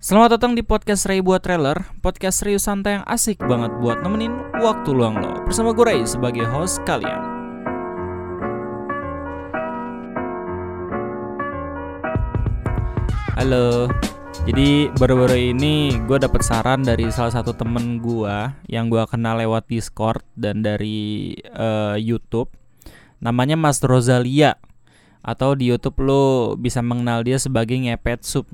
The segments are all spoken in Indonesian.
Selamat datang di podcast Ray buat trailer, podcast serius santai yang asik banget buat nemenin waktu luang lo. Bersama gue Ray sebagai host kalian. Halo. Jadi baru-baru ini gue dapet saran dari salah satu temen gue yang gue kenal lewat Discord dan dari uh, YouTube. Namanya Mas Rosalia atau di YouTube lo bisa mengenal dia sebagai ngepet sup.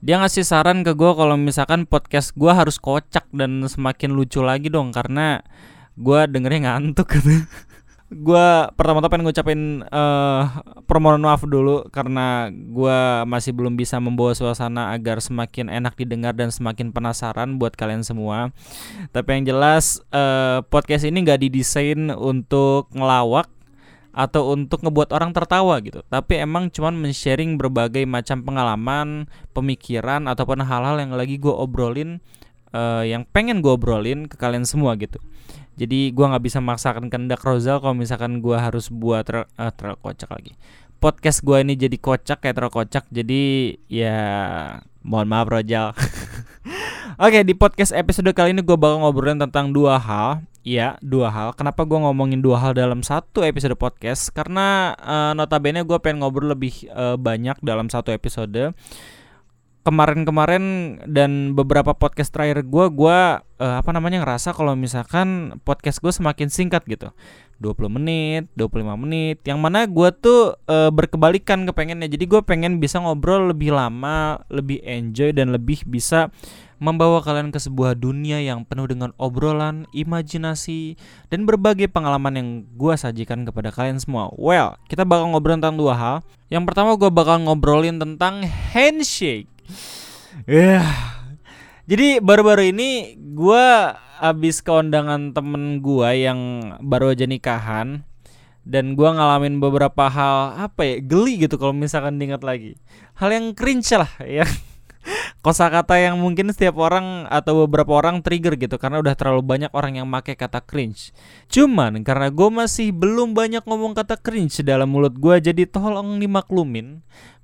Dia ngasih saran ke gue kalau misalkan podcast gue harus kocak dan semakin lucu lagi dong karena gue dengernya ngantuk gitu. gue pertama-tama pengen ngucapin uh, permohonan maaf dulu karena gue masih belum bisa membawa suasana agar semakin enak didengar dan semakin penasaran buat kalian semua. Tapi yang jelas uh, podcast ini gak didesain untuk ngelawak atau untuk ngebuat orang tertawa gitu. Tapi emang cuman men-sharing berbagai macam pengalaman, pemikiran ataupun hal-hal yang lagi gue obrolin uh, yang pengen gue obrolin ke kalian semua gitu. Jadi gue nggak bisa memaksakan kehendak Rozal kalau misalkan gue harus buat ter uh, terlalu kocak lagi. Podcast gue ini jadi kocak kayak terlalu kocak. Jadi ya mohon maaf Rozal. Oke di podcast episode kali ini gue bakal ngobrolin tentang dua hal. Ya dua hal. Kenapa gue ngomongin dua hal dalam satu episode podcast? Karena uh, notabene gue pengen ngobrol lebih uh, banyak dalam satu episode kemarin-kemarin dan beberapa podcast terakhir gue gue uh, apa namanya ngerasa kalau misalkan podcast gue semakin singkat gitu 20 menit 25 menit yang mana gue tuh uh, berkebalikan kepengennya jadi gue pengen bisa ngobrol lebih lama lebih enjoy dan lebih bisa membawa kalian ke sebuah dunia yang penuh dengan obrolan, imajinasi, dan berbagai pengalaman yang gue sajikan kepada kalian semua. Well, kita bakal ngobrol tentang dua hal. Yang pertama gue bakal ngobrolin tentang handshake. Yeah. Jadi baru-baru ini gue abis keundangan temen gue yang baru aja nikahan dan gue ngalamin beberapa hal apa ya geli gitu kalau misalkan diingat lagi hal yang cringe lah ya kosakata yang mungkin setiap orang atau beberapa orang trigger gitu karena udah terlalu banyak orang yang make kata cringe. Cuman karena gue masih belum banyak ngomong kata cringe dalam mulut gue jadi tolong dimaklumin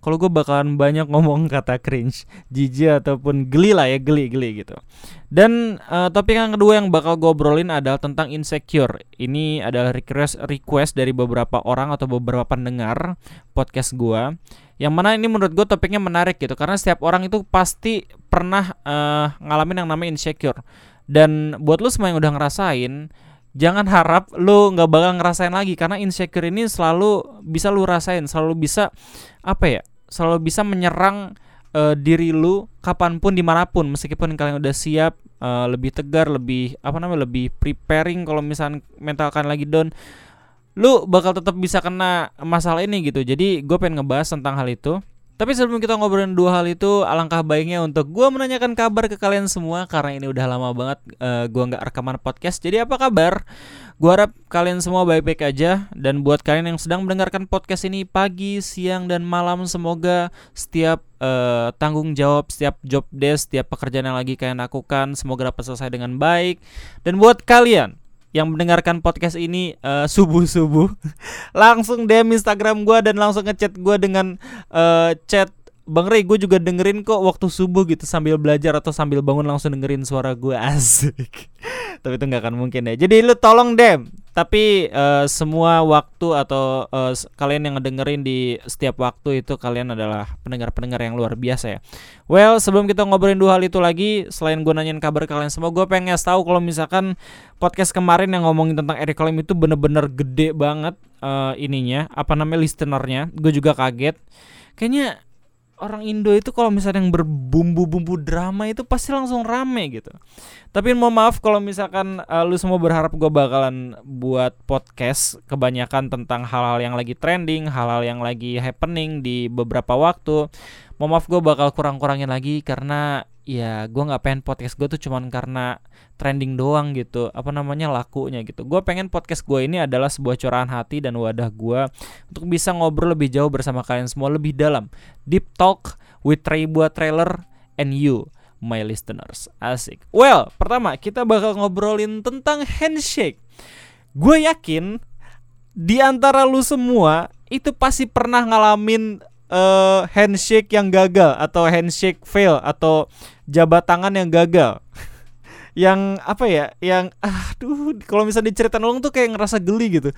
kalau gue bakalan banyak ngomong kata cringe, jijik ataupun geli lah ya geli-geli gitu. Dan uh, topik yang kedua yang bakal gue obrolin adalah tentang insecure. Ini adalah request request dari beberapa orang atau beberapa pendengar podcast gue. Yang mana ini menurut gue topiknya menarik gitu karena setiap orang itu pasti pernah uh, ngalamin yang namanya insecure. Dan buat lu semua yang udah ngerasain, jangan harap lu nggak bakal ngerasain lagi karena insecure ini selalu bisa lu rasain, selalu bisa apa ya? selalu bisa menyerang uh, diri lu kapan pun di mana pun meskipun kalian udah siap uh, lebih tegar lebih apa namanya lebih preparing kalau misalnya mental kalian lagi down lu bakal tetap bisa kena masalah ini gitu jadi gue pengen ngebahas tentang hal itu tapi sebelum kita ngobrolin dua hal itu, alangkah baiknya untuk gue menanyakan kabar ke kalian semua karena ini udah lama banget uh, gue nggak rekaman podcast. Jadi apa kabar? Gue harap kalian semua baik-baik aja dan buat kalian yang sedang mendengarkan podcast ini pagi, siang dan malam semoga setiap uh, tanggung jawab, setiap job desk, setiap pekerjaan yang lagi kalian lakukan semoga dapat selesai dengan baik. Dan buat kalian yang mendengarkan podcast ini uh, subuh-subuh langsung DM Instagram gue dan langsung ngechat gue dengan uh, chat Bang Rey gue juga dengerin kok waktu subuh gitu sambil belajar atau sambil bangun langsung dengerin suara gue asik. Tapi itu nggak akan mungkin ya. Jadi lu tolong dem Tapi uh, semua waktu atau uh, kalian yang ngedengerin di setiap waktu itu kalian adalah pendengar-pendengar yang luar biasa ya. Well sebelum kita ngobrolin dua hal itu lagi Selain gue nanyain kabar kalian semua Gue pengen ngasih tahu kalau misalkan podcast kemarin yang ngomongin tentang Eric Lim itu bener-bener gede banget uh, ininya Apa namanya listenernya. Gue juga kaget. Kayaknya orang Indo itu kalau misalnya yang berbumbu-bumbu drama itu pasti langsung rame gitu. Tapi mau maaf kalau misalkan uh, lu semua berharap gue bakalan buat podcast kebanyakan tentang hal-hal yang lagi trending, hal-hal yang lagi happening di beberapa waktu. Mau maaf gue bakal kurang-kurangin lagi karena ya gue nggak pengen podcast gue tuh cuman karena trending doang gitu apa namanya lakunya gitu. Gue pengen podcast gue ini adalah sebuah curahan hati dan wadah gue untuk bisa ngobrol lebih jauh bersama kalian semua lebih dalam. Deep talk with Ray buat trailer and you my listeners. Asik. Well pertama kita bakal ngobrolin tentang handshake. Gue yakin di antara lu semua itu pasti pernah ngalamin uh, handshake yang gagal atau handshake fail atau jabat tangan yang gagal. Yang apa ya? Yang aduh kalau misalnya diceritain ulang tuh kayak ngerasa geli gitu.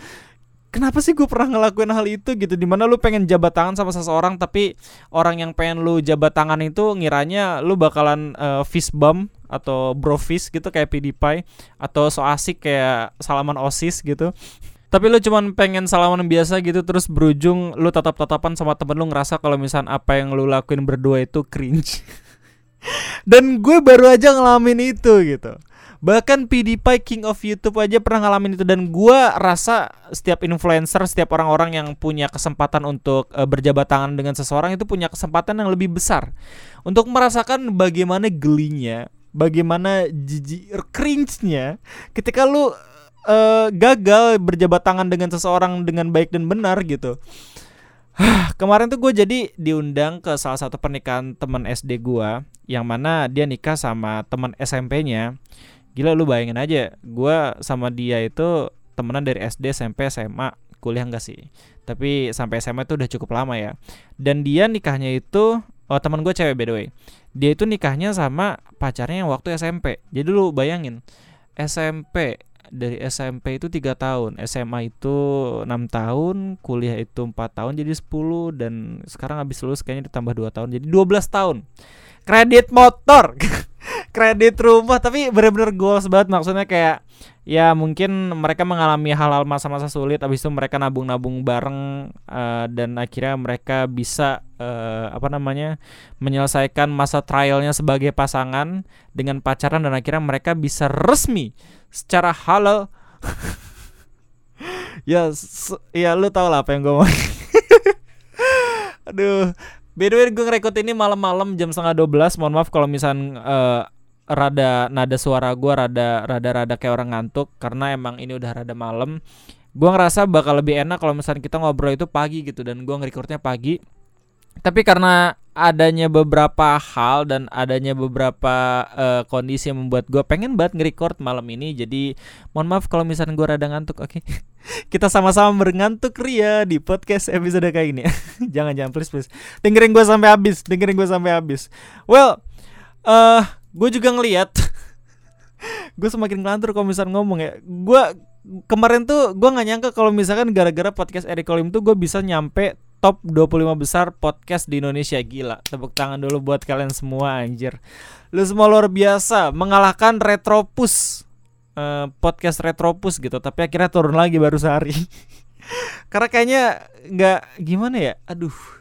Kenapa sih gue pernah ngelakuin hal itu gitu? Di mana lu pengen jabat tangan sama seseorang tapi orang yang pengen lu jabat tangan itu ngiranya lu bakalan uh, fist bump atau bro fist gitu kayak PewDiePie atau so asik kayak salaman osis gitu. Tapi lu cuman pengen salaman biasa gitu terus berujung lu tatap-tatapan sama temen lu ngerasa kalau misal apa yang lu lakuin berdua itu cringe dan gue baru aja ngalamin itu gitu. Bahkan PewDiePie King of YouTube aja pernah ngalamin itu. Dan gua rasa setiap influencer, setiap orang-orang yang punya kesempatan untuk uh, berjabat tangan dengan seseorang itu punya kesempatan yang lebih besar. Untuk merasakan bagaimana gelinya, bagaimana jijik cringe-nya ketika lu uh, gagal berjabat tangan dengan seseorang dengan baik dan benar gitu. Kemarin tuh gue jadi diundang ke salah satu pernikahan teman SD gue yang mana dia nikah sama teman SMP-nya gila lu bayangin aja gue sama dia itu temenan dari SD SMP SMA kuliah enggak sih? Tapi sampai SMA itu udah cukup lama ya. Dan dia nikahnya itu oh teman gue cewek by the way. Dia itu nikahnya sama pacarnya yang waktu SMP jadi lu bayangin SMP dari SMP itu tiga tahun SMA itu enam tahun kuliah itu empat tahun jadi 10 dan sekarang habis lulus kayaknya ditambah dua tahun jadi 12 tahun. Kredit motor kredit rumah tapi bener-bener goals banget maksudnya kayak ya mungkin mereka mengalami hal-hal masa-masa sulit abis itu mereka nabung-nabung bareng uh, dan akhirnya mereka bisa uh, apa namanya menyelesaikan masa trialnya sebagai pasangan dengan pacaran dan akhirnya mereka bisa resmi secara halal. Ya ya lu tau lah apa yang gue mau. Aduh. By the way gue ngerekod ini malam-malam jam setengah 12 Mohon maaf kalau misalnya uh, rada nada suara gue rada rada rada kayak orang ngantuk. Karena emang ini udah rada malam. Gue ngerasa bakal lebih enak kalau misalnya kita ngobrol itu pagi gitu. Dan gue ngerekordnya pagi tapi karena adanya beberapa hal dan adanya beberapa uh, kondisi yang membuat gue pengen banget nge-record malam ini jadi mohon maaf kalau misalnya gue rada ngantuk oke? Okay? kita sama-sama berngantuk ria di podcast episode kayak gini jangan jangan please please. Dengerin gue sampai habis dengerin gue sampai habis. Well uh, gue juga ngeliat gue semakin ngelantur kalau misalnya ngomong ya. Gue kemarin tuh gue nggak nyangka kalau misalkan gara-gara podcast Eric Kolim tuh gue bisa nyampe top 25 besar podcast di Indonesia. Gila tepuk tangan dulu buat kalian semua anjir. Lu semua luar biasa mengalahkan Retropus. Uh, podcast Retropus gitu tapi akhirnya turun lagi baru sehari. Karena kayaknya nggak gimana ya? Aduh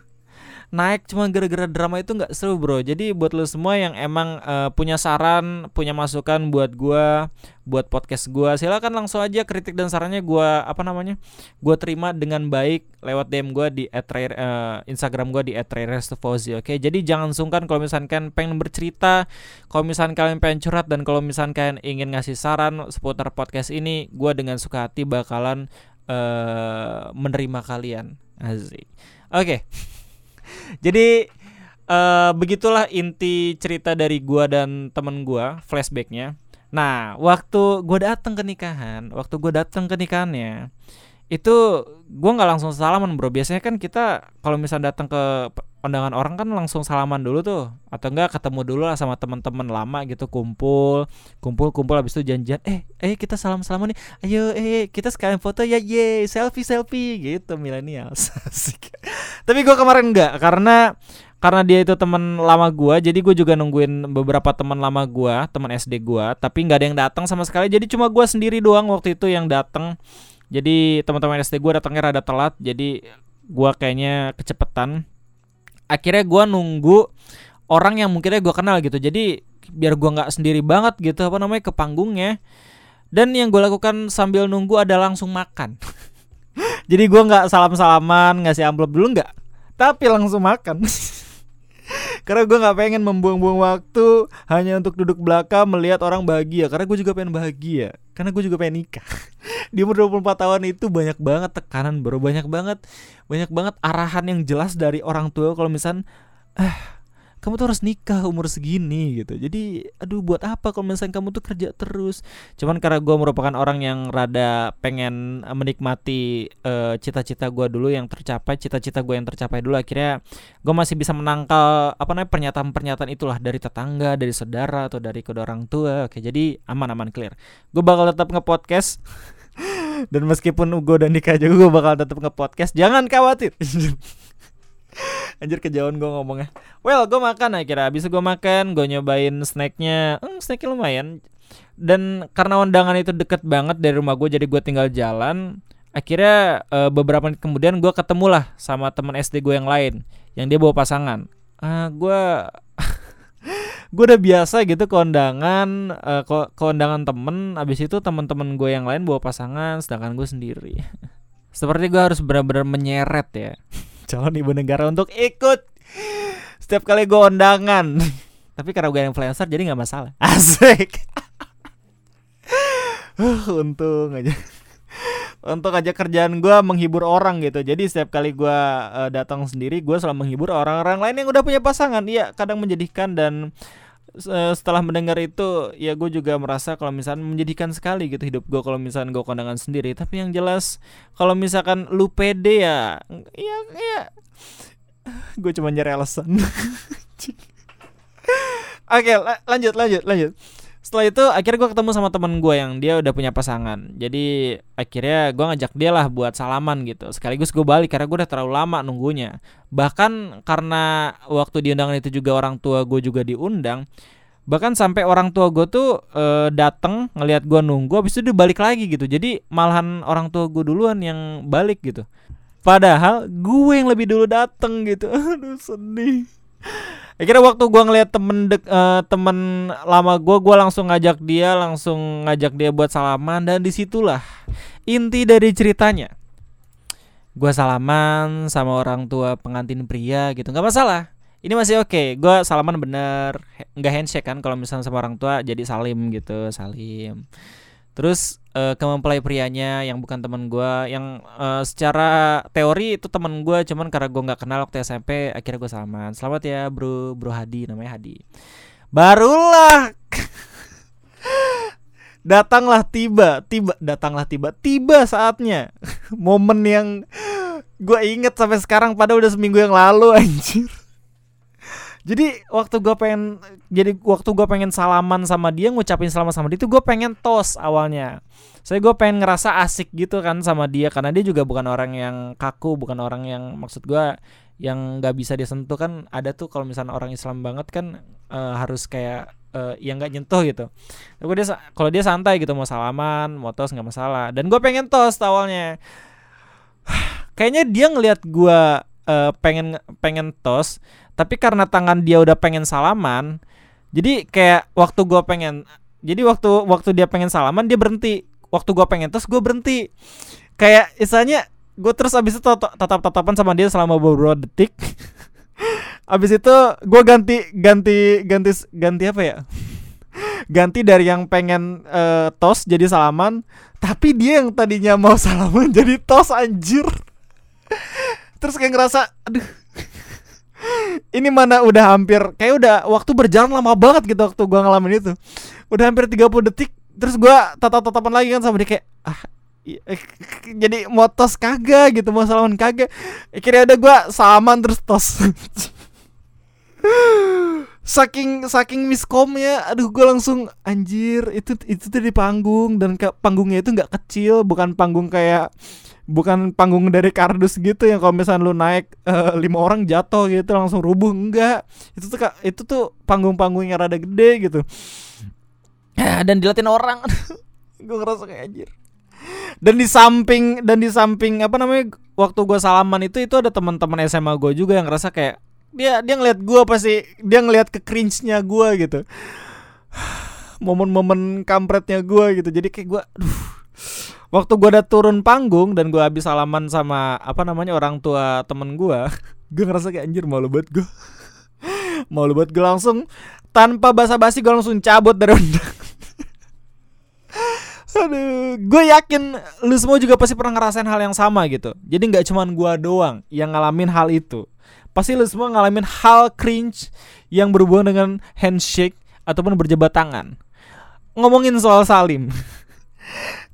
naik cuma gara-gara drama itu nggak seru bro. Jadi buat lo semua yang emang uh, punya saran punya masukan buat gua buat podcast gua silakan langsung aja kritik dan sarannya gua apa namanya gua terima dengan baik lewat DM gua di uh, Instagram gua di @rairestofozi oke? Jadi jangan sungkan kalau misalkan pengen bercerita kalau misalkan kalian pengen curhat dan kalau misalkan kalian ingin ngasih saran seputar podcast ini gua dengan suka hati bakalan uh, menerima kalian. Oke. okay. Jadi uh, begitulah inti cerita dari gua dan temen gua, flashbacknya. Nah, waktu gua datang ke nikahan, waktu gua datang ke nikahannya, itu gua nggak langsung salaman bro. Biasanya kan kita kalau misalnya datang ke undangan orang kan langsung salaman dulu tuh. Atau enggak ketemu dulu lah sama teman-teman lama gitu kumpul. Kumpul kumpul habis itu janjian eh eh kita salam salaman nih. Ayo eh kita sekalian foto ya. Ye selfie selfie gitu milenial tapi gue kemarin enggak karena karena dia itu teman lama gua jadi gue juga nungguin beberapa teman lama gua teman SD gua tapi nggak ada yang datang sama sekali. Jadi cuma gua sendiri doang waktu itu yang datang. Jadi teman-teman SD gua datangnya rada telat jadi gua kayaknya kecepetan akhirnya gue nunggu orang yang mungkinnya gue kenal gitu. Jadi biar gue nggak sendiri banget gitu apa namanya ke panggungnya. Dan yang gue lakukan sambil nunggu ada langsung makan. Jadi gue nggak salam salaman ngasih amplop dulu nggak? Tapi langsung makan karena gue nggak pengen membuang-buang waktu hanya untuk duduk belakang melihat orang bahagia. Karena gue juga pengen bahagia. Karena gue juga pengen nikah. Di umur 24 tahun itu banyak banget tekanan bro. Banyak banget banyak banget arahan yang jelas dari orang tua kalau misal eh kamu tuh harus nikah umur segini gitu. Jadi aduh buat apa kalau misalnya kamu tuh kerja terus? Cuman karena gue merupakan orang yang rada pengen menikmati uh, cita-cita gue dulu yang tercapai cita-cita gue yang tercapai dulu akhirnya gue masih bisa menangkal apa namanya pernyataan-pernyataan itulah dari tetangga dari saudara atau dari kedua orang tua. Oke jadi aman-aman clear. Gue bakal tetap nge-podcast. Dan meskipun gue udah nikah juga gue bakal tetap nge-podcast. Jangan khawatir Anjir kejauhan gue ngomongnya. Well gue makan akhirnya. Abis gue makan Gue nyobain snacknya. Hmm, Snacknya lumayan. Dan karena undangan itu deket banget dari rumah gue Jadi gue tinggal jalan Akhirnya uh, beberapa menit kemudian gue ketemu lah Sama teman SD gue yang lain Yang dia bawa pasangan. Uh, Gue gue udah biasa gitu kondangan uh, ko kondangan temen. Abis itu teman-teman gue yang lain bawa pasangan sedangkan gue sendiri. Seperti gue harus benar-benar menyeret ya calon ibu negara untuk ikut. Setiap kali gue undangan. Tapi karena gue influencer jadi nggak masalah. Asik. Untung aja. Untuk aja kerjaan gue menghibur orang gitu. Jadi setiap kali gue uh, datang sendiri gue selalu menghibur orang-orang lain yang udah punya pasangan. Iya kadang menjadikan dan setelah mendengar itu ya gue juga merasa kalau misalnya menjadikan sekali gitu hidup gue kalau misalnya gue kondangan sendiri. Tapi yang jelas kalau misalkan lu pede ya ya ya. Gue cuma nyari alasan. Oke la lanjut lanjut lanjut setelah itu akhirnya gue ketemu sama teman gue yang dia udah punya pasangan. Jadi akhirnya gue ngajak dia lah buat salaman gitu. Sekaligus gue balik karena gue udah terlalu lama nunggunya. Bahkan karena waktu di undangan itu juga orang tua gue juga diundang bahkan sampai orang tua gue tuh e, dateng ngelihat gue nunggu habis itu dia balik lagi gitu. Jadi malahan orang tua gue duluan yang balik gitu. Padahal gue yang lebih dulu dateng gitu. Aduh sedih akhirnya waktu gue ngeliat temen dek uh, temen lama gue gue langsung ngajak dia langsung ngajak dia buat salaman dan di situlah inti dari ceritanya gue salaman sama orang tua pengantin pria gitu nggak masalah ini masih oke okay. gue salaman bener nggak handshake kan kalau misalnya sama orang tua jadi salim gitu salim terus uh, ke mempelai prianya yang bukan teman gue yang uh, secara teori itu teman gue cuman karena gue nggak kenal waktu SMP akhirnya gue salaman. Selamat ya bro bro Hadi namanya Hadi. Barulah datanglah tiba tiba datanglah tiba tiba saatnya. Momen yang gue inget sampai sekarang pada udah seminggu yang lalu anjir jadi waktu gue pengen jadi waktu gue pengen salaman sama dia ngucapin selamat sama dia itu gue pengen tos awalnya saya gue pengen ngerasa asik gitu kan sama dia karena dia juga bukan orang yang kaku bukan orang yang maksud gue yang nggak bisa disentuh kan ada tuh kalau misalnya orang Islam banget kan uh, harus kayak uh, yang nggak nyentuh gitu. Tapi dia kalau dia santai gitu mau salaman, mau tos nggak masalah. Dan gue pengen tos awalnya. Kayaknya dia ngelihat gue uh, pengen pengen tos tapi karena tangan dia udah pengen salaman jadi kayak waktu gue pengen jadi waktu waktu dia pengen salaman dia berhenti. Waktu gue pengen terus gue berhenti. Kayak istilahnya gue terus abis itu tatap tatapan sama dia selama beberapa detik. Abis itu gue ganti ganti ganti ganti apa ya? Ganti dari yang pengen uh, tos jadi salaman tapi dia yang tadinya mau salaman jadi tos anjir. Terus kayak ngerasa aduh ini mana udah hampir kayak udah waktu berjalan lama banget gitu waktu gua ngalamin itu. Udah hampir 30 detik terus gua tatap-tatapan lagi kan sama dia kayak ah eh, jadi mau tos kagak gitu mau salaman kagak. Akhirnya ada gua salaman terus tos. Saking saking miskomnya aduh gue langsung anjir itu itu tuh di panggung. Dan ke, panggungnya itu nggak kecil bukan panggung kayak bukan panggung dari kardus gitu yang kalau misalnya lu naik uh, lima orang jatuh gitu langsung rubuh enggak. Itu tuh itu tuh panggung-panggungnya rada gede gitu. Dan dilatin orang. Gue ngerasa kayak anjir. Dan di samping dan di samping apa namanya waktu gue salaman itu itu ada teman-teman SMA gue juga yang ngerasa kayak dia dia ngeliat gue pasti dia ngeliat ke cringe-nya gue gitu. Momen-momen kampretnya gue gitu. Jadi kayak gue waktu gue udah turun panggung dan gue habis salaman sama apa namanya orang tua temen gue gue ngerasa kayak anjir malu banget gue malu banget gue langsung tanpa basa-basi gue langsung cabut dari undang Aduh, gue yakin lu semua juga pasti pernah ngerasain hal yang sama gitu. Jadi nggak cuman gue doang yang ngalamin hal itu. pasti lu semua ngalamin hal cringe yang berhubungan dengan handshake ataupun berjabat tangan. Ngomongin soal salim.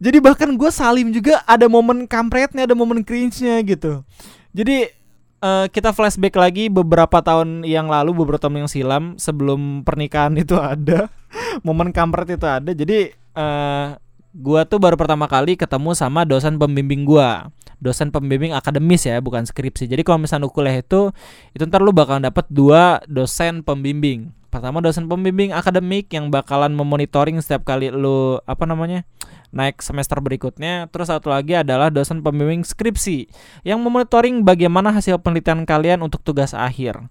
Jadi bahkan gue salim juga ada momen kampretnya, ada momen cringe-nya gitu. Jadi uh, kita flashback lagi beberapa tahun yang lalu, beberapa tahun yang silam sebelum pernikahan itu ada, momen kampret itu ada. Jadi uh, gua tuh baru pertama kali ketemu sama dosen pembimbing gua dosen pembimbing akademis ya bukan skripsi jadi kalau misalnya kuliah itu itu ntar lu bakal dapat dua dosen pembimbing pertama dosen pembimbing akademik yang bakalan memonitoring setiap kali lu apa namanya naik semester berikutnya. Terus satu lagi adalah dosen pembimbing skripsi yang memonitoring bagaimana hasil penelitian kalian untuk tugas akhir.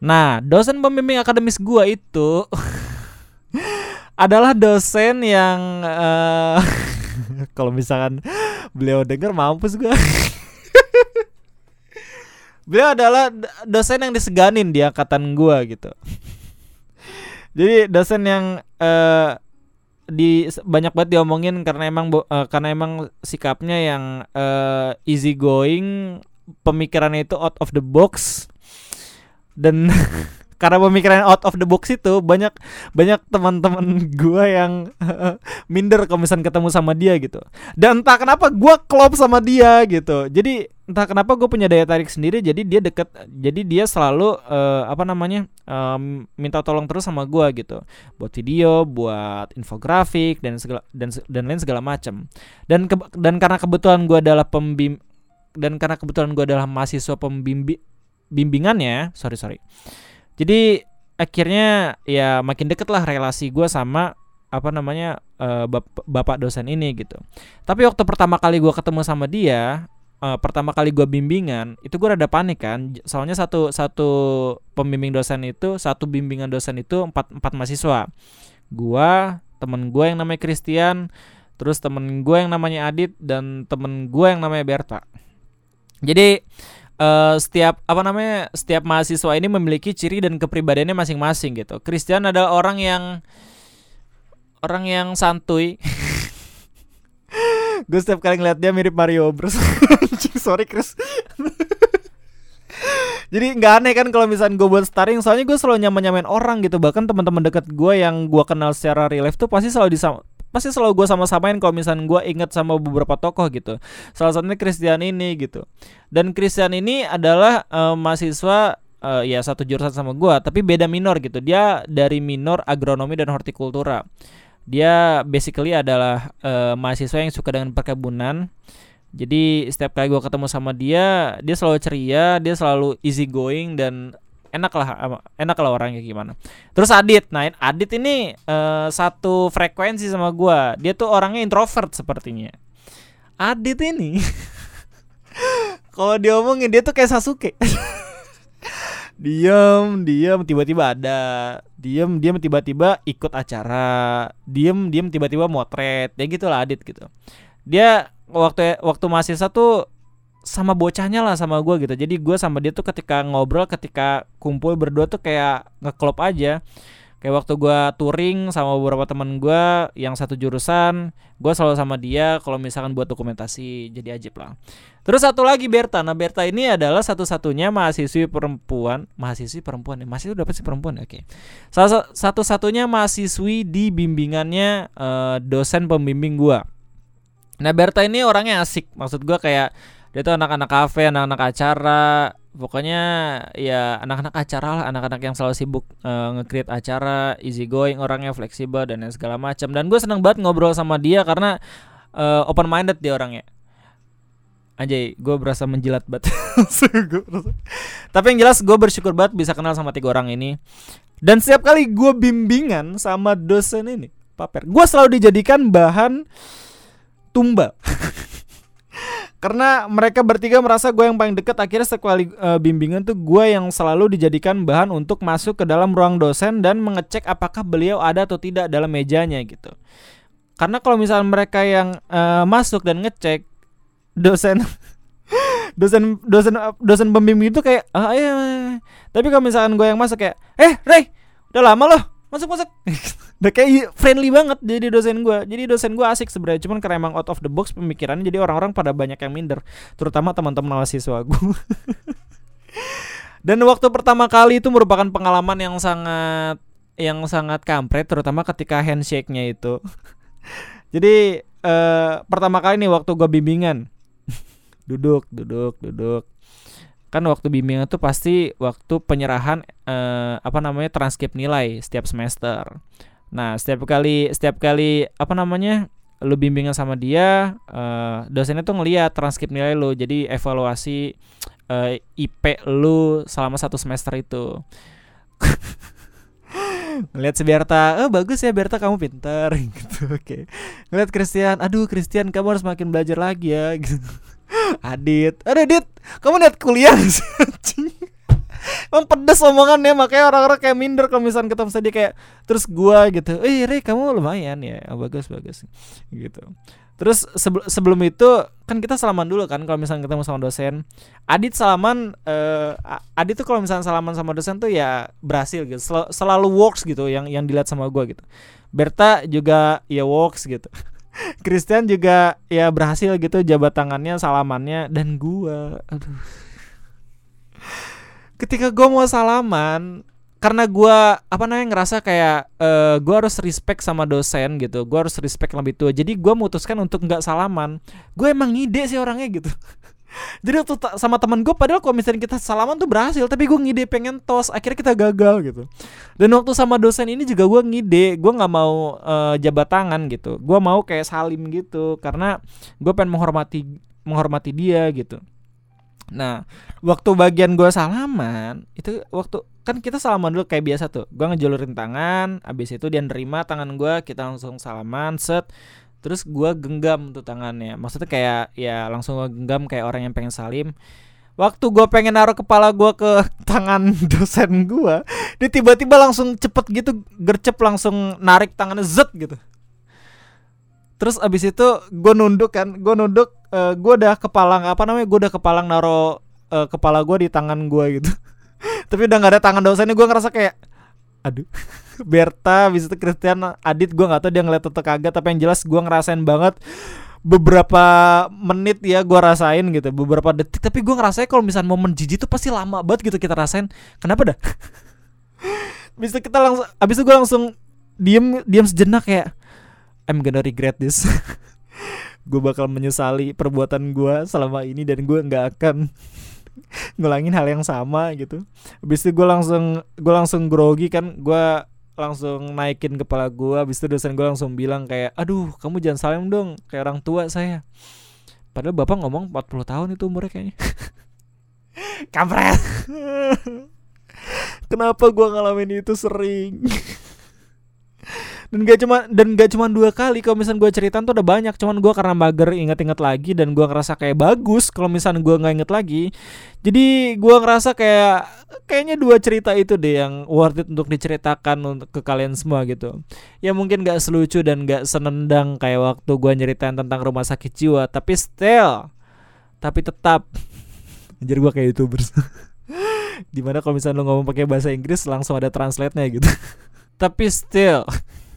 Nah dosen pembimbing akademis gua itu adalah dosen yang uh, kalau misalkan beliau denger mampus gue beliau adalah dosen yang diseganin di angkatan gue gitu jadi dosen yang uh, di banyak banget diomongin karena emang uh, karena emang sikapnya yang uh, easy going pemikirannya itu out of the box. Dan karena pemikiran out of the box itu banyak banyak teman-teman gue yang minder kalau misalnya ketemu sama dia gitu. Dan entah kenapa gue klop sama dia gitu. Jadi entah kenapa gue punya daya tarik sendiri jadi dia deket jadi dia selalu uh, apa namanya um, minta tolong terus sama gue gitu. Buat video buat infografik dan segala dan dan lain segala macam dan ke, dan karena kebetulan gue adalah pembim dan karena kebetulan gue adalah mahasiswa pembimbing bimbingannya sorry sorry. Jadi akhirnya ya makin deket lah relasi gue sama apa namanya uh, bap bapak dosen ini gitu. Tapi waktu pertama kali gue ketemu sama dia uh, pertama kali gue bimbingan itu gue rada panik kan soalnya satu satu pembimbing dosen itu satu bimbingan dosen itu empat empat mahasiswa gue temen gue yang namanya Christian terus temen gue yang namanya Adit dan temen gue yang namanya Berta jadi uh, setiap apa namanya setiap mahasiswa ini memiliki ciri dan kepribadiannya masing-masing gitu. Christian adalah orang yang orang yang santuy. gue setiap kali ngeliat dia mirip Mario Bros. Sorry Chris. Jadi nggak aneh kan kalau misalnya gue buat starring soalnya gue selalu nyaman nyamain orang gitu. Bahkan teman-teman dekat gue yang gue kenal secara real life tuh pasti selalu disam pasti selalu gue sama-samain kalau misalnya gue inget sama beberapa tokoh gitu. Salah satunya Christian ini gitu. Dan Christian ini adalah uh, mahasiswa uh, ya satu jurusan sama gue tapi beda minor gitu. Dia dari minor agronomi dan hortikultura dia basically adalah uh, mahasiswa yang suka dengan perkebunan. Jadi setiap kali gue ketemu sama dia dia selalu ceria dia selalu easy going dan enak lah enak lah orangnya gimana. Terus Adit nah Adit ini uh, satu frekuensi sama gue dia tuh orangnya introvert sepertinya. Adit ini kalau diomongin dia tuh kayak Sasuke diem diem tiba-tiba ada. Diem diem tiba-tiba ikut acara. Diem diem tiba-tiba motret. Ya gitulah Adit gitu. Dia waktu waktu mahasiswa tuh sama bocahnya lah sama gue gitu. Jadi gue sama dia tuh ketika ngobrol ketika kumpul berdua tuh kayak ngeklop aja kayak waktu gue touring sama beberapa teman gue yang satu jurusan gue selalu sama dia kalau misalkan buat dokumentasi jadi ajib lah. Terus satu lagi Berta. Nah Berta ini adalah satu-satunya mahasiswi perempuan mahasiswi perempuan ya? Masih udah sih perempuan oke. Okay. satu-satunya mahasiswi di bimbingannya uh, dosen pembimbing gue nah Berta ini orangnya asik. Maksud gue kayak dia tuh anak-anak kafe anak-anak acara pokoknya ya anak-anak acara lah anak-anak yang selalu sibuk uh, nge-create acara easy going orangnya fleksibel dan segala macam dan gue seneng banget ngobrol sama dia karena uh, eh, open minded dia orangnya Anjay, gue berasa menjilat banget. Tapi yang jelas gue bersyukur banget bisa kenal sama tiga orang ini. Dan setiap kali gue bimbingan sama dosen ini, paper, gue selalu dijadikan bahan tumbal. karena mereka bertiga merasa gue yang paling deket akhirnya sekali uh, bimbingan tuh gue yang selalu dijadikan bahan untuk masuk ke dalam ruang dosen dan mengecek apakah beliau ada atau tidak dalam mejanya gitu karena kalau misalnya mereka yang uh, masuk dan ngecek dosen dosen dosen dosen pembimbing itu kayak ah iya, iya, iya. tapi kalau misalkan gue yang masuk kayak eh Ray udah lama loh masuk masuk udah kayak friendly banget jadi dosen gue jadi dosen gue asik sebenarnya cuman karena emang out of the box pemikirannya jadi orang-orang pada banyak yang minder terutama teman-teman mahasiswa gue Dan waktu pertama kali itu merupakan pengalaman yang sangat yang sangat kampret terutama ketika handshake-nya itu. Jadi eh, pertama kali nih waktu gue bimbingan. Duduk duduk duduk kan waktu bimbingan tuh pasti waktu penyerahan eh, apa namanya transkrip nilai setiap semester. Nah setiap kali setiap kali apa namanya lu bimbingan sama dia uh, dosennya tuh ngeliat transkrip nilai lu. Jadi evaluasi eh, IP lu selama satu semester itu. Ngeliat si Berta oh bagus ya Berta kamu pintar gitu oke. Ngeliat Christian aduh Christian kamu harus makin belajar lagi ya. Gitu Adit aduh Adit kamu lihat kuliah sih Emang pedes omongannya makanya orang-orang kayak minder kalau misalnya ketemu dia kayak terus gua gitu. Eh, Re, kamu lumayan ya. Oh, bagus bagus. Gitu. Terus sebelum sebelum itu kan kita salaman dulu kan kalau misalnya ketemu sama dosen. Adit salaman uh, Adit tuh kalau misalnya salaman sama dosen tuh ya berhasil gitu. Sel selalu works gitu yang yang dilihat sama gua gitu. Berta juga ya works gitu. Christian juga ya berhasil gitu jabat tangannya salamannya dan gua. Aduh. Ketika gue mau salaman karena gue apa namanya ngerasa kayak uh, gue harus respect sama dosen gitu gue harus respect lebih tua. Jadi gue memutuskan untuk nggak salaman. Gue emang ngide sih orangnya gitu jadi waktu sama teman gue padahal kalau misalnya kita salaman tuh berhasil tapi gue ngide pengen tos akhirnya kita gagal gitu dan waktu sama dosen ini juga gue ngide gue nggak mau uh, jabat tangan gitu gue mau kayak salim gitu karena gue pengen menghormati menghormati dia gitu Nah, waktu bagian gue salaman itu waktu kan kita salaman dulu kayak biasa tuh. Gue ngejulurin tangan, abis itu dia nerima tangan gue, kita langsung salaman, set. Terus gue genggam tuh tangannya. Maksudnya kayak ya langsung gue genggam kayak orang yang pengen salim. Waktu gue pengen naruh kepala gue ke tangan dosen gue, dia tiba-tiba langsung cepet gitu, gercep langsung narik tangannya zet gitu. Terus abis itu gue nunduk kan, gue nunduk, uh, eh, gue udah kepalang apa namanya, gue udah kepalang naro uh, kepala gue di tangan gue gitu. Tapi udah nggak ada tangan dosennya, gue ngerasa kayak, aduh, Berta, abis itu Christian, Adit, gue nggak tahu dia ngeliat atau kagak, tapi yang jelas gue ngerasain banget beberapa menit ya gue rasain gitu beberapa detik. Tapi gue ngerasain kalau misalnya momen jijik tuh pasti lama banget gitu kita rasain. Kenapa dah? Bisa kita langsung abis itu gue langsung diem diem sejenak kayak I'm gonna regret this. Gue bakal menyesali perbuatan gue selama ini dan gue nggak akan ngulangin hal yang sama gitu. Habis itu gue langsung gue langsung grogi kan, gue langsung naikin kepala gue. Habis itu dosen gue langsung bilang kayak, aduh kamu jangan salim dong, kayak orang tua saya. Padahal bapak ngomong 40 tahun itu umurnya kayaknya. Kampret. Kenapa gue ngalamin itu sering? Dan gak cuma dan gak cuma dua kali kalau misalnya gue cerita tuh udah banyak. Cuman gue karena mager inget-inget lagi dan gue ngerasa kayak bagus kalau misalnya gue nggak inget lagi. Jadi gue ngerasa kayak kayaknya dua cerita itu deh yang worth it untuk diceritakan untuk ke kalian semua gitu. Ya mungkin gak selucu dan gak senendang kayak waktu gue nyeritain tentang rumah sakit jiwa tapi still tapi tetap. Anjir gue kayak youtubers di mana kalau misalnya lo ngomong pakai bahasa Inggris langsung ada translate-nya gitu. Tapi still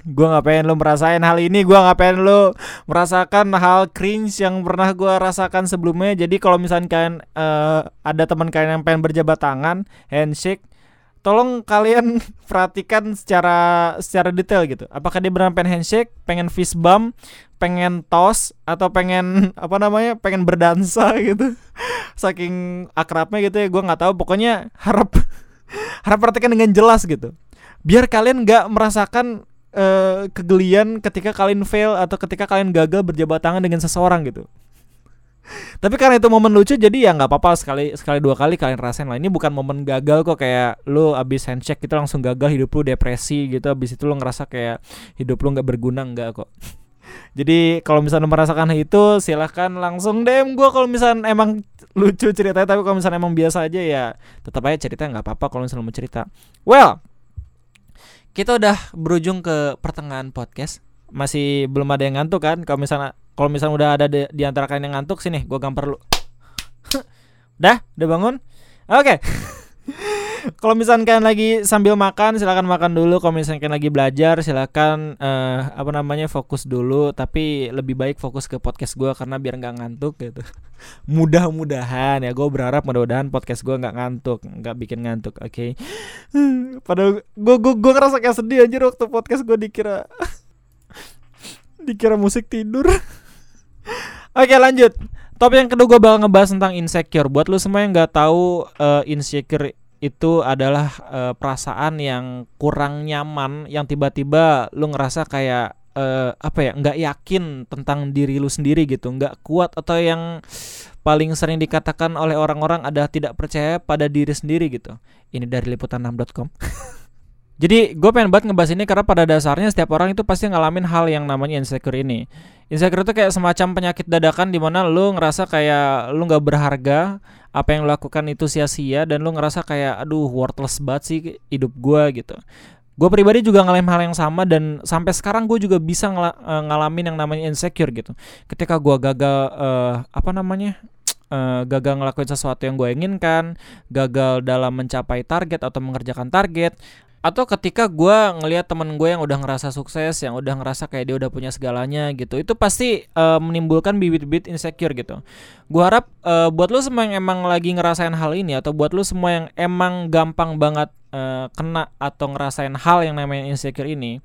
gue nggak pengen lo merasain hal ini gue nggak pengen lo merasakan hal cringe yang pernah gue rasakan sebelumnya. Jadi kalau misalnya kalian uh, ada teman kalian yang pengen berjabat tangan handshake tolong kalian perhatikan secara secara detail gitu. Apakah dia benar pengen handshake pengen fist bump pengen tos atau pengen apa namanya pengen berdansa gitu. Saking akrabnya gitu ya gue nggak tahu. Pokoknya harap harap perhatikan dengan jelas gitu. Biar kalian nggak merasakan uh, kegelian ketika kalian fail atau ketika kalian gagal berjabat tangan dengan seseorang gitu. Tapi karena itu momen lucu jadi ya nggak apa-apa sekali sekali dua kali kalian rasain lah. Ini bukan momen gagal kok kayak lu abis handshake gitu langsung gagal hidup lu depresi gitu abis itu lu ngerasa kayak hidup lu nggak berguna nggak kok. Jadi kalau misalnya merasakan itu silahkan langsung DM gue kalau misalnya emang lucu ceritanya tapi kalau misalnya emang biasa aja ya tetap aja cerita nggak apa-apa kalau misalnya mau cerita. Well, kita udah berujung ke pertengahan podcast. Masih belum ada yang ngantuk kan? Kalau misalnya kalau misalnya udah ada di, di antara kalian yang ngantuk sini gue gambar lu. Udah udah bangun? Oke. okay. kalau misalkan kalian lagi sambil makan silakan makan dulu. Kalau misalkan kalian lagi belajar silakan uh, apa namanya fokus dulu. Tapi lebih baik fokus ke podcast gue karena biar nggak ngantuk gitu. Mudah-mudahan ya. Gue berharap mudah-mudahan podcast gue nggak ngantuk nggak bikin ngantuk oke? Okay? padahal gue gue gue ngerasa kayak sedih aja waktu podcast gue dikira dikira musik tidur. Oke lanjut. Top yang kedua gue bakal ngebahas tentang insecure. Buat lu semua yang nggak tahu uh, insecure itu adalah uh, perasaan yang kurang nyaman yang tiba-tiba lu ngerasa kayak uh, apa ya nggak yakin tentang diri lu sendiri gitu nggak kuat atau yang paling sering dikatakan oleh orang-orang adalah tidak percaya pada diri sendiri gitu ini dari liputan6.com Jadi gue pengen banget ngebahas ini karena pada dasarnya setiap orang itu pasti ngalamin hal yang namanya insecure ini. Insecure itu kayak semacam penyakit dadakan di mana lu ngerasa kayak lu nggak berharga, apa yang lu lakukan itu sia-sia dan lu ngerasa kayak aduh worthless banget sih hidup gue gitu. Gue pribadi juga ngalamin hal yang sama dan sampai sekarang gue juga bisa ngala eh, ngalamin yang namanya insecure gitu. Ketika gue gagal uh, apa namanya uh, gagal ngelakuin sesuatu yang gue inginkan, gagal dalam mencapai target atau mengerjakan target, atau ketika gue ngelihat temen gue yang udah ngerasa sukses yang udah ngerasa kayak dia udah punya segalanya gitu itu pasti uh, menimbulkan bibit-bibit insecure gitu. Gue harap uh, buat lo semua yang emang lagi ngerasain hal ini atau buat lo semua yang emang gampang banget uh, kena atau ngerasain hal yang namanya insecure ini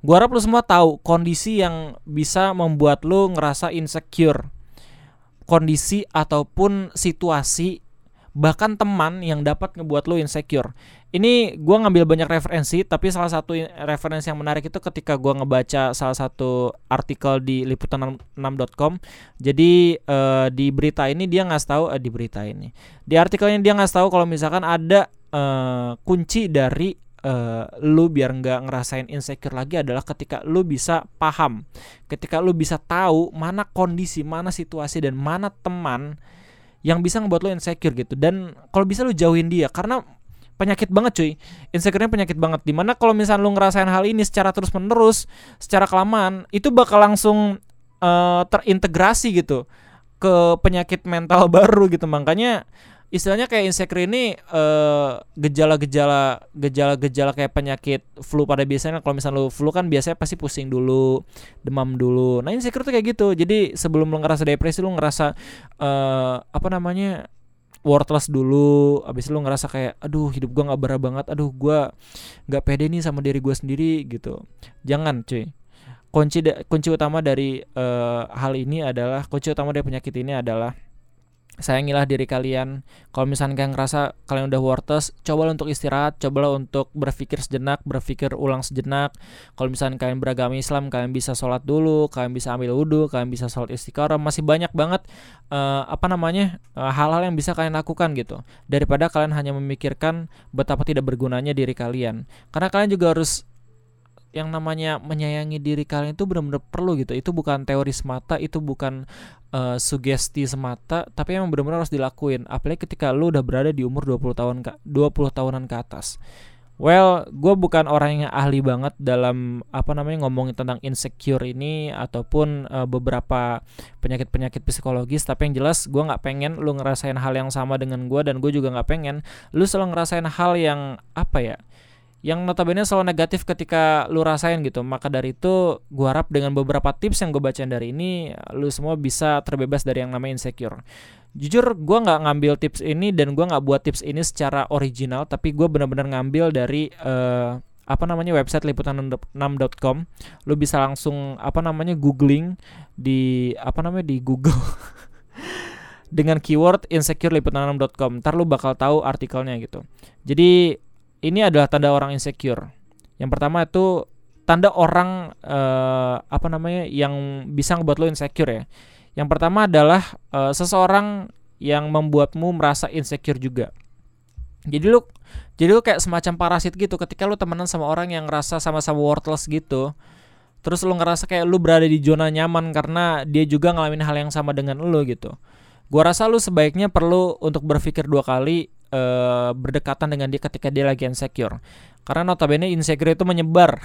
gue harap lo semua tahu kondisi yang bisa membuat lo ngerasa insecure. Kondisi ataupun situasi bahkan teman yang dapat ngebuat lo insecure. Ini gue ngambil banyak referensi tapi salah satu referensi yang menarik itu ketika gue ngebaca salah satu artikel di liputan6.com jadi uh, di berita ini dia nggak tahu uh, di berita ini. Di artikelnya dia nggak tahu kalau misalkan ada uh, kunci dari uh, lu biar nggak ngerasain insecure lagi adalah ketika lu bisa paham. Ketika lu bisa tahu mana kondisi mana situasi dan mana teman yang bisa ngebuat lu insecure gitu. Dan kalau bisa lu jauhin dia karena penyakit banget cuy. Insecure penyakit banget. Di mana kalau misalnya lu ngerasain hal ini secara terus menerus secara kelamaan itu bakal langsung uh, terintegrasi gitu ke penyakit mental baru gitu. Makanya istilahnya kayak insecure ini uh, gejala-gejala gejala-gejala kayak penyakit flu pada biasanya kalau misalnya lu flu kan biasanya pasti pusing dulu demam dulu. Nah insecure tuh kayak gitu. Jadi sebelum lu ngerasa depresi lu ngerasa uh, apa namanya worthless dulu. Abis lu ngerasa kayak aduh hidup gua nggak berat banget. Aduh gua nggak pede nih sama diri gua sendiri gitu. Jangan cuy. Kunci kunci utama dari uh, hal ini adalah kunci utama dari penyakit ini adalah sayangilah diri kalian. Kalau misalnya kalian ngerasa kalian udah worthless, cobalah untuk istirahat, cobalah untuk berpikir sejenak, berpikir ulang sejenak. Kalau misalnya kalian beragama Islam, kalian bisa sholat dulu, kalian bisa ambil wudhu, kalian bisa sholat istiqoroh. Masih banyak banget uh, apa namanya eh, hal-hal uh, yang bisa kalian lakukan gitu. Daripada kalian hanya memikirkan betapa tidak bergunanya diri kalian. Karena kalian juga harus yang namanya menyayangi diri kalian itu benar-benar perlu gitu. Itu bukan teori semata, itu bukan uh, sugesti semata, tapi emang benar-benar harus dilakuin. Apalagi ketika lu udah berada di umur 20 tahun ke 20 tahunan ke atas. Well, gue bukan orang yang ahli banget dalam apa namanya ngomongin tentang insecure ini ataupun uh, beberapa penyakit-penyakit psikologis. Tapi yang jelas gue nggak pengen lu ngerasain hal yang sama dengan gue dan gue juga nggak pengen lu selalu ngerasain hal yang apa ya? Yang notabene selalu negatif ketika lu rasain gitu. Maka dari itu gua harap dengan beberapa tips yang gue bacain dari ini lu semua bisa terbebas dari yang namanya insecure. Jujur gue nggak ngambil tips ini dan gue nggak buat tips ini secara original tapi gue benar-benar ngambil dari uh, apa namanya website liputan6.com lu bisa langsung apa namanya googling di apa namanya di Google dengan keyword insecure liputan6.com ntar lu bakal tahu artikelnya gitu. Jadi ini adalah tanda orang insecure. Yang pertama itu tanda orang uh, apa namanya yang bisa ngebuat lo insecure ya. Yang pertama adalah uh, seseorang yang membuatmu merasa insecure juga. Jadi lu jadi lu kayak semacam parasit gitu ketika lu temenan sama orang yang ngerasa sama-sama worthless gitu. Terus lu ngerasa kayak lu berada di zona nyaman karena dia juga ngalamin hal yang sama dengan lu gitu. Gua rasa lu sebaiknya perlu untuk berpikir dua kali uh, berdekatan dengan dia ketika dia lagi insecure. Karena notabene insecure itu menyebar.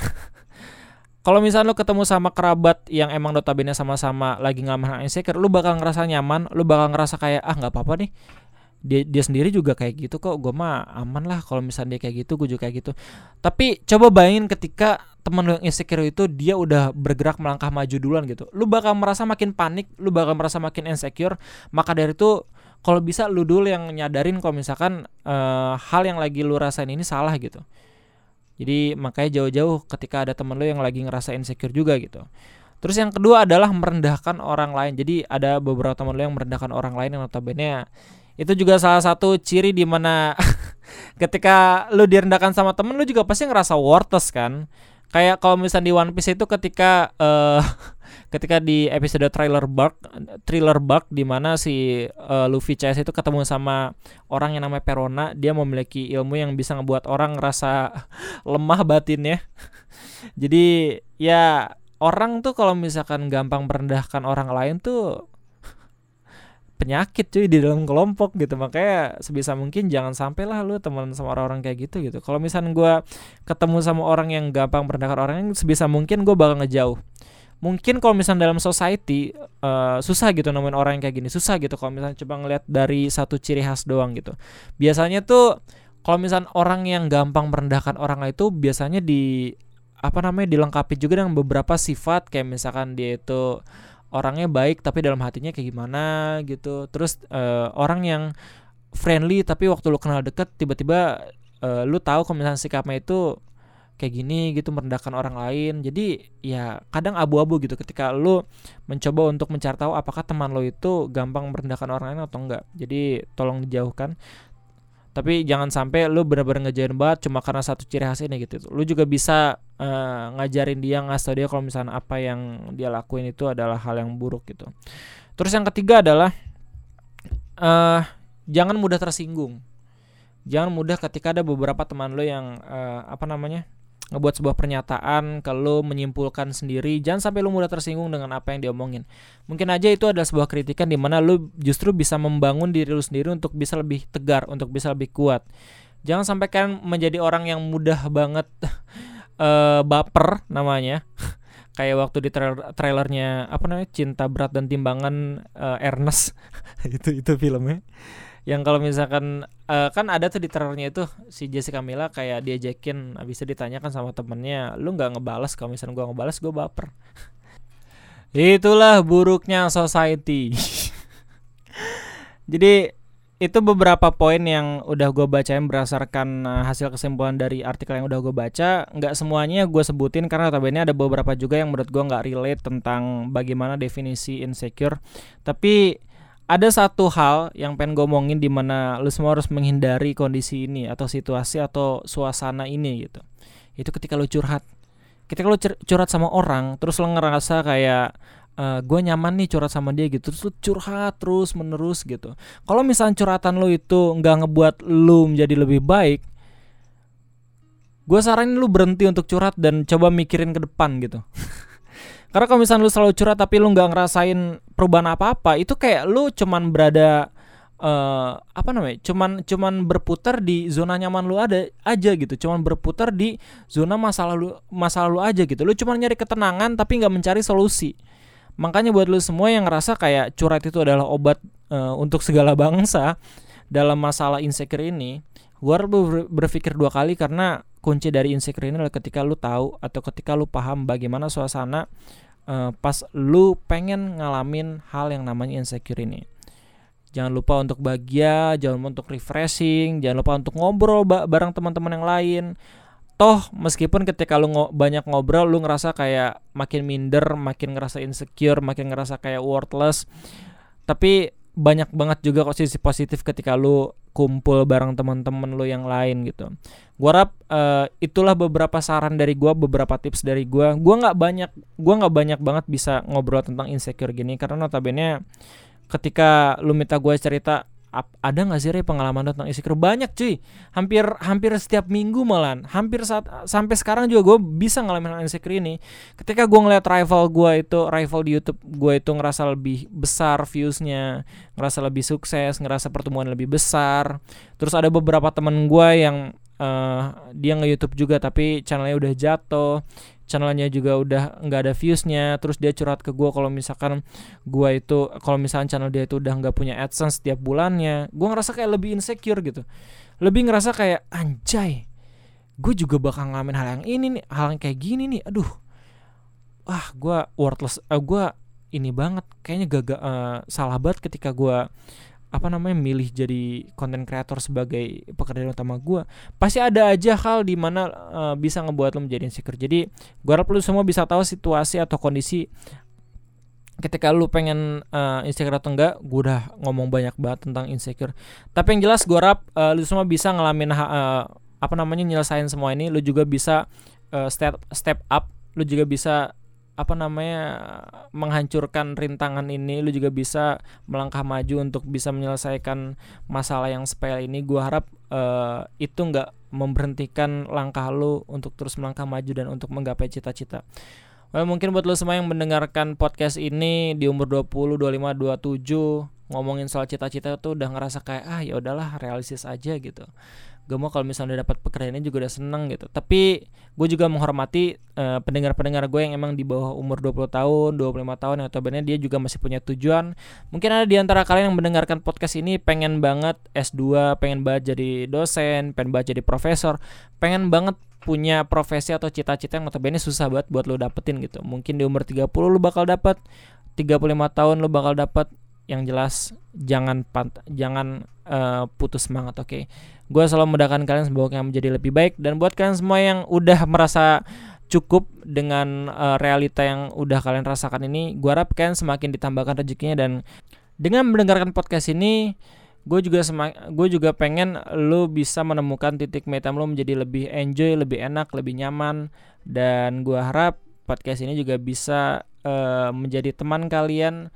Kalau misalnya lo ketemu sama kerabat yang emang notabene sama-sama lagi ngalamin insecure, lu bakal ngerasa nyaman, lu bakal ngerasa kayak ah nggak apa-apa nih. Dia dia sendiri juga kayak gitu kok. Gue mah aman lah kalau misalnya dia kayak gitu gue juga kayak gitu. Tapi coba bayangin ketika teman lu yang insecure itu dia udah bergerak melangkah maju duluan gitu. Lu bakal merasa makin panik lu bakal merasa makin insecure. Maka dari itu kalau bisa lu dulu yang nyadarin kalau misalkan uh, hal yang lagi lu rasain ini salah gitu. Jadi makanya jauh-jauh ketika ada temen lu yang lagi ngerasa insecure juga gitu. Terus yang kedua adalah merendahkan orang lain. Jadi ada beberapa teman lu yang merendahkan orang lain yang notabene itu juga salah satu ciri di mana ketika lu direndahkan sama temen lu juga pasti ngerasa worthless kan? Kayak kalau misalnya di One Piece itu ketika uh, ketika di episode trailer bug thriller bug di mana si uh, Luffy CS itu ketemu sama orang yang namanya Perona dia memiliki ilmu yang bisa ngebuat orang ngerasa lemah batinnya. Jadi ya orang tuh kalau misalkan gampang merendahkan orang lain tuh penyakit cuy di dalam kelompok gitu. Makanya sebisa mungkin jangan sampai lah lu teman sama orang-orang kayak gitu gitu. Kalau misalnya gue ketemu sama orang yang gampang merendahkan orang yang sebisa mungkin gue bakal ngejauh. Mungkin kalau misalnya dalam society uh, susah gitu nemuin orang yang kayak gini. Susah gitu kalau misalnya coba ngeliat dari satu ciri khas doang gitu. Biasanya tuh kalau misalnya orang yang gampang merendahkan orang itu biasanya di apa namanya dilengkapi juga dengan beberapa sifat. Kayak misalkan dia itu orangnya baik tapi dalam hatinya kayak gimana gitu. Terus uh, orang yang friendly tapi waktu lu kenal deket tiba-tiba uh, lu tahu kalau sikapnya itu kayak gini gitu merendahkan orang lain. Jadi ya kadang abu-abu gitu. Ketika lu mencoba untuk mencari tahu apakah teman lo itu gampang merendahkan orang lain atau enggak. Jadi tolong dijauhkan tapi jangan sampai lu bener-bener ngejarin banget cuma karena satu ciri khas ini gitu. Lu juga bisa uh, ngajarin dia ngasih dia kalau misalnya apa yang dia lakuin itu adalah hal yang buruk gitu. Terus yang ketiga adalah uh, jangan mudah tersinggung. Jangan mudah ketika ada beberapa teman lo yang uh, apa namanya ngebuat sebuah pernyataan kalau menyimpulkan sendiri. Jangan sampai lu mudah tersinggung dengan apa yang diomongin. Mungkin aja itu adalah sebuah kritikan di mana lu justru bisa membangun diri lu sendiri untuk bisa lebih tegar untuk bisa lebih kuat. Jangan sampai kan menjadi orang yang mudah banget uh, baper namanya. Kayak waktu di trailer trailernya apa namanya cinta berat dan timbangan uh, Ernest. Itu itu filmnya yang kalau misalkan uh, kan ada tuh di trailernya itu si Jessica Mila kayak diajakin habis itu ditanyakan sama temennya lu nggak ngebales? Kalau misalnya gua ngebales gua baper. Itulah buruknya society. Jadi itu beberapa poin yang udah gue bacain berdasarkan uh, hasil kesimpulan dari artikel yang udah gue baca. Nggak semuanya gue sebutin karena notabene ada beberapa juga yang menurut gue nggak relate tentang bagaimana definisi insecure. Tapi ada satu hal yang pengen gue omongin di mana lu semua harus menghindari kondisi ini atau situasi atau suasana ini gitu. Itu ketika lu curhat. Ketika lu curhat sama orang, terus lu ngerasa kayak uh, eh, gue nyaman nih curhat sama dia gitu, terus lu curhat terus menerus gitu. Kalau misalnya curhatan lu itu nggak ngebuat lu menjadi lebih baik, gue saranin lu berhenti untuk curhat dan coba mikirin ke depan gitu. Karena kalau misalnya lu selalu curhat tapi lu nggak ngerasain perubahan apa-apa, itu kayak lu cuman berada uh, apa namanya? Cuman cuman berputar di zona nyaman lu ada aja gitu. Cuman berputar di zona masa lalu masa lalu aja gitu. Lu cuman nyari ketenangan tapi nggak mencari solusi. Makanya buat lu semua yang ngerasa kayak curhat itu adalah obat uh, untuk segala bangsa dalam masalah insecure ini, gua harus berpikir dua kali karena kunci dari insecure ini adalah ketika lu tahu atau ketika lu paham bagaimana suasana uh, pas lu pengen ngalamin hal yang namanya insecure ini. Jangan lupa untuk bahagia, jangan lupa untuk refreshing, jangan lupa untuk ngobrol bareng teman-teman yang lain. Toh meskipun ketika lu ngo banyak ngobrol lu ngerasa kayak makin minder, makin ngerasa insecure, makin ngerasa kayak worthless. Tapi banyak banget juga kok sisi positif ketika lu kumpul bareng teman-teman lu yang lain gitu. Gua harap uh, itulah beberapa saran dari gua, beberapa tips dari gua. Gua nggak banyak gua nggak banyak banget bisa ngobrol tentang insecure gini karena notabene ketika lu minta gua cerita ada nggak sih Ray pengalaman tentang insecure banyak cuy. Hampir hampir setiap minggu malan hampir saat sampai sekarang juga gue bisa ngalamin insecure ini. Ketika gue ngeliat rival gue itu rival di YouTube gue itu ngerasa lebih besar viewsnya ngerasa lebih sukses ngerasa pertemuan lebih besar. Terus ada beberapa temen gue yang uh, dia nge YouTube juga tapi channelnya udah jatuh channelnya juga udah nggak ada viewsnya terus dia curhat ke gue kalau misalkan gue itu kalau misalkan channel dia itu udah nggak punya adsense setiap bulannya gue ngerasa kayak lebih insecure gitu. Lebih ngerasa kayak anjay gue juga bakal ngalamin hal yang ini nih hal yang kayak gini nih aduh wah gue worthless uh, eh, gue ini banget kayaknya gagal uh, salah banget ketika gue apa namanya milih jadi konten kreator sebagai pekerjaan utama gue pasti ada aja hal di mana uh, bisa ngebuat lo menjadi insecure. Jadi gue harap lo semua bisa tahu situasi atau kondisi ketika lu pengen uh, insecure atau enggak gue udah ngomong banyak banget tentang insecure. Tapi yang jelas gue harap uh, lu semua bisa ngalamin uh, apa namanya nyelesain semua ini. Lu juga bisa uh, step step up. Lu juga bisa apa namanya menghancurkan rintangan ini lu juga bisa melangkah maju untuk bisa menyelesaikan masalah yang sepele ini. Gua harap uh, itu nggak memberhentikan langkah lu untuk terus melangkah maju dan untuk menggapai cita-cita. Well, mungkin buat lo semua yang mendengarkan podcast ini di umur 20, 25, 27 ngomongin soal cita-cita tuh udah ngerasa kayak ah ya udahlah realistis aja gitu. Gue mau kalau misalnya udah dapat pekerjaan ini juga udah seneng gitu. Tapi gue juga menghormati uh, pendengar-pendengar gue yang emang di bawah umur 20 tahun 25 tahun atau benar dia juga masih punya tujuan. Mungkin ada di antara kalian yang mendengarkan podcast ini pengen banget S2 pengen banget jadi dosen pengen banget jadi profesor pengen banget punya profesi atau cita-cita yang notabene susah banget buat lo dapetin gitu. Mungkin di umur 30 lo bakal dapet 35 tahun lo bakal dapet yang jelas jangan pant jangan uh, putus semangat oke. Okay? gue selalu mudahkan kalian semoga menjadi lebih baik. Dan buat kalian semua yang udah merasa cukup dengan uh, realita yang udah kalian rasakan ini gue harap kalian semakin ditambahkan rezekinya. Dan dengan mendengarkan podcast ini gue juga gue juga pengen lo bisa menemukan titik metam lo menjadi lebih enjoy lebih enak lebih nyaman. Dan gue harap podcast ini juga bisa uh, menjadi teman kalian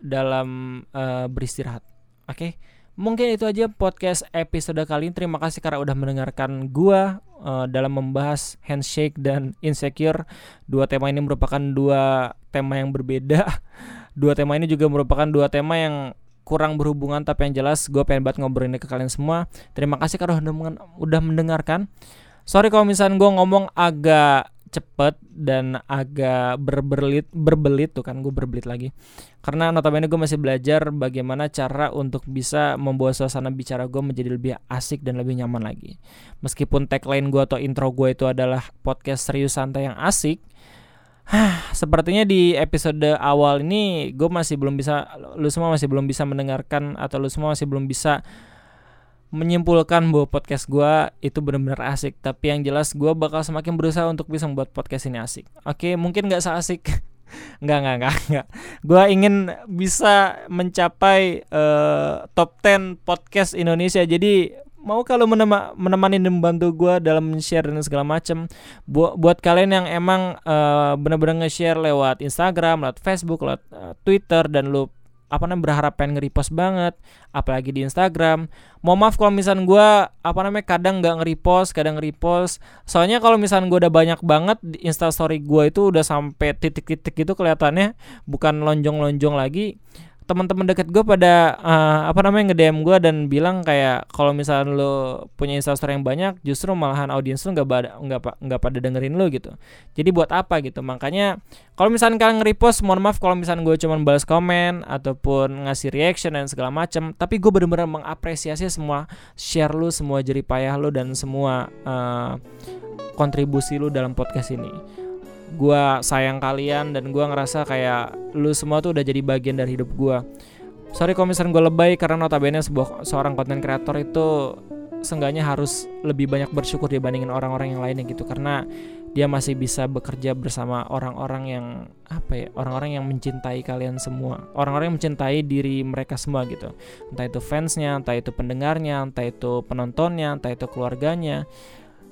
dalam uh, beristirahat. Oke. Okay? Mungkin itu aja podcast episode kali ini. Terima kasih karena udah mendengarkan gua uh, dalam membahas handshake dan insecure. Dua tema ini merupakan dua tema yang berbeda. Dua tema ini juga merupakan dua tema yang kurang berhubungan tapi yang jelas gue pengen banget ngobrol ini ke kalian semua. Terima kasih karena udah mendengarkan. Sorry kalau misalnya gue ngomong agak cepet dan agak berbelit berbelit tuh kan gue berbelit lagi. Karena notabene gue masih belajar bagaimana cara untuk bisa membawa suasana bicara gue menjadi lebih asik dan lebih nyaman lagi. Meskipun tagline gue atau intro gue itu adalah podcast serius santai yang asik Hah, sepertinya di episode awal ini gue masih belum bisa, lu semua masih belum bisa mendengarkan atau lu semua masih belum bisa menyimpulkan bahwa podcast gue itu benar-benar asik. Tapi yang jelas gue bakal semakin berusaha untuk bisa membuat podcast ini asik. Oke mungkin nggak seasik. Nggak nggak nggak nggak. Gue ingin bisa mencapai uh, top 10 podcast Indonesia. Jadi mau kalau menema, menemani dan membantu gue dalam share dan segala macam buat buat kalian yang emang uh, benar-benar nge-share lewat Instagram, lewat Facebook, lewat uh, Twitter dan lu apa namanya berharap pengen nge-repost banget apalagi di Instagram. Mau maaf kalau misalnya gue apa namanya kadang nggak nge-repost kadang nge-repost. Soalnya kalau misalnya gue udah banyak banget di instastory gue itu udah sampai titik-titik gitu kelihatannya bukan lonjong-lonjong lagi teman-teman deket gue pada uh, apa namanya nge-DM gue dan bilang kayak kalau misalnya lo punya instastory yang banyak justru malahan audiens lo nggak pada nggak nggak pada dengerin lo gitu. Jadi buat apa gitu. Makanya kalau misalnya kalian nge-repost mohon maaf kalau misalnya gue cuma balas komen ataupun ngasih reaction dan segala macam tapi gue benar-benar mengapresiasi semua share lo semua jeripayah lo dan semua uh, kontribusi lo dalam podcast ini gue sayang kalian dan gue ngerasa kayak lu semua tuh udah jadi bagian dari hidup gue sorry kalau misalnya gue lebay karena notabene sebuah seorang konten kreator itu seenggaknya harus lebih banyak bersyukur dibandingin orang-orang yang lainnya gitu. Karena dia masih bisa bekerja bersama orang-orang yang apa ya orang-orang yang mencintai kalian semua. Orang-orang yang mencintai diri mereka semua gitu. Entah itu fansnya entah itu pendengarnya entah itu penontonnya entah itu keluarganya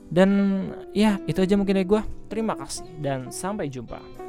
dan ya itu aja mungkin dari gue. Terima kasih dan sampai jumpa.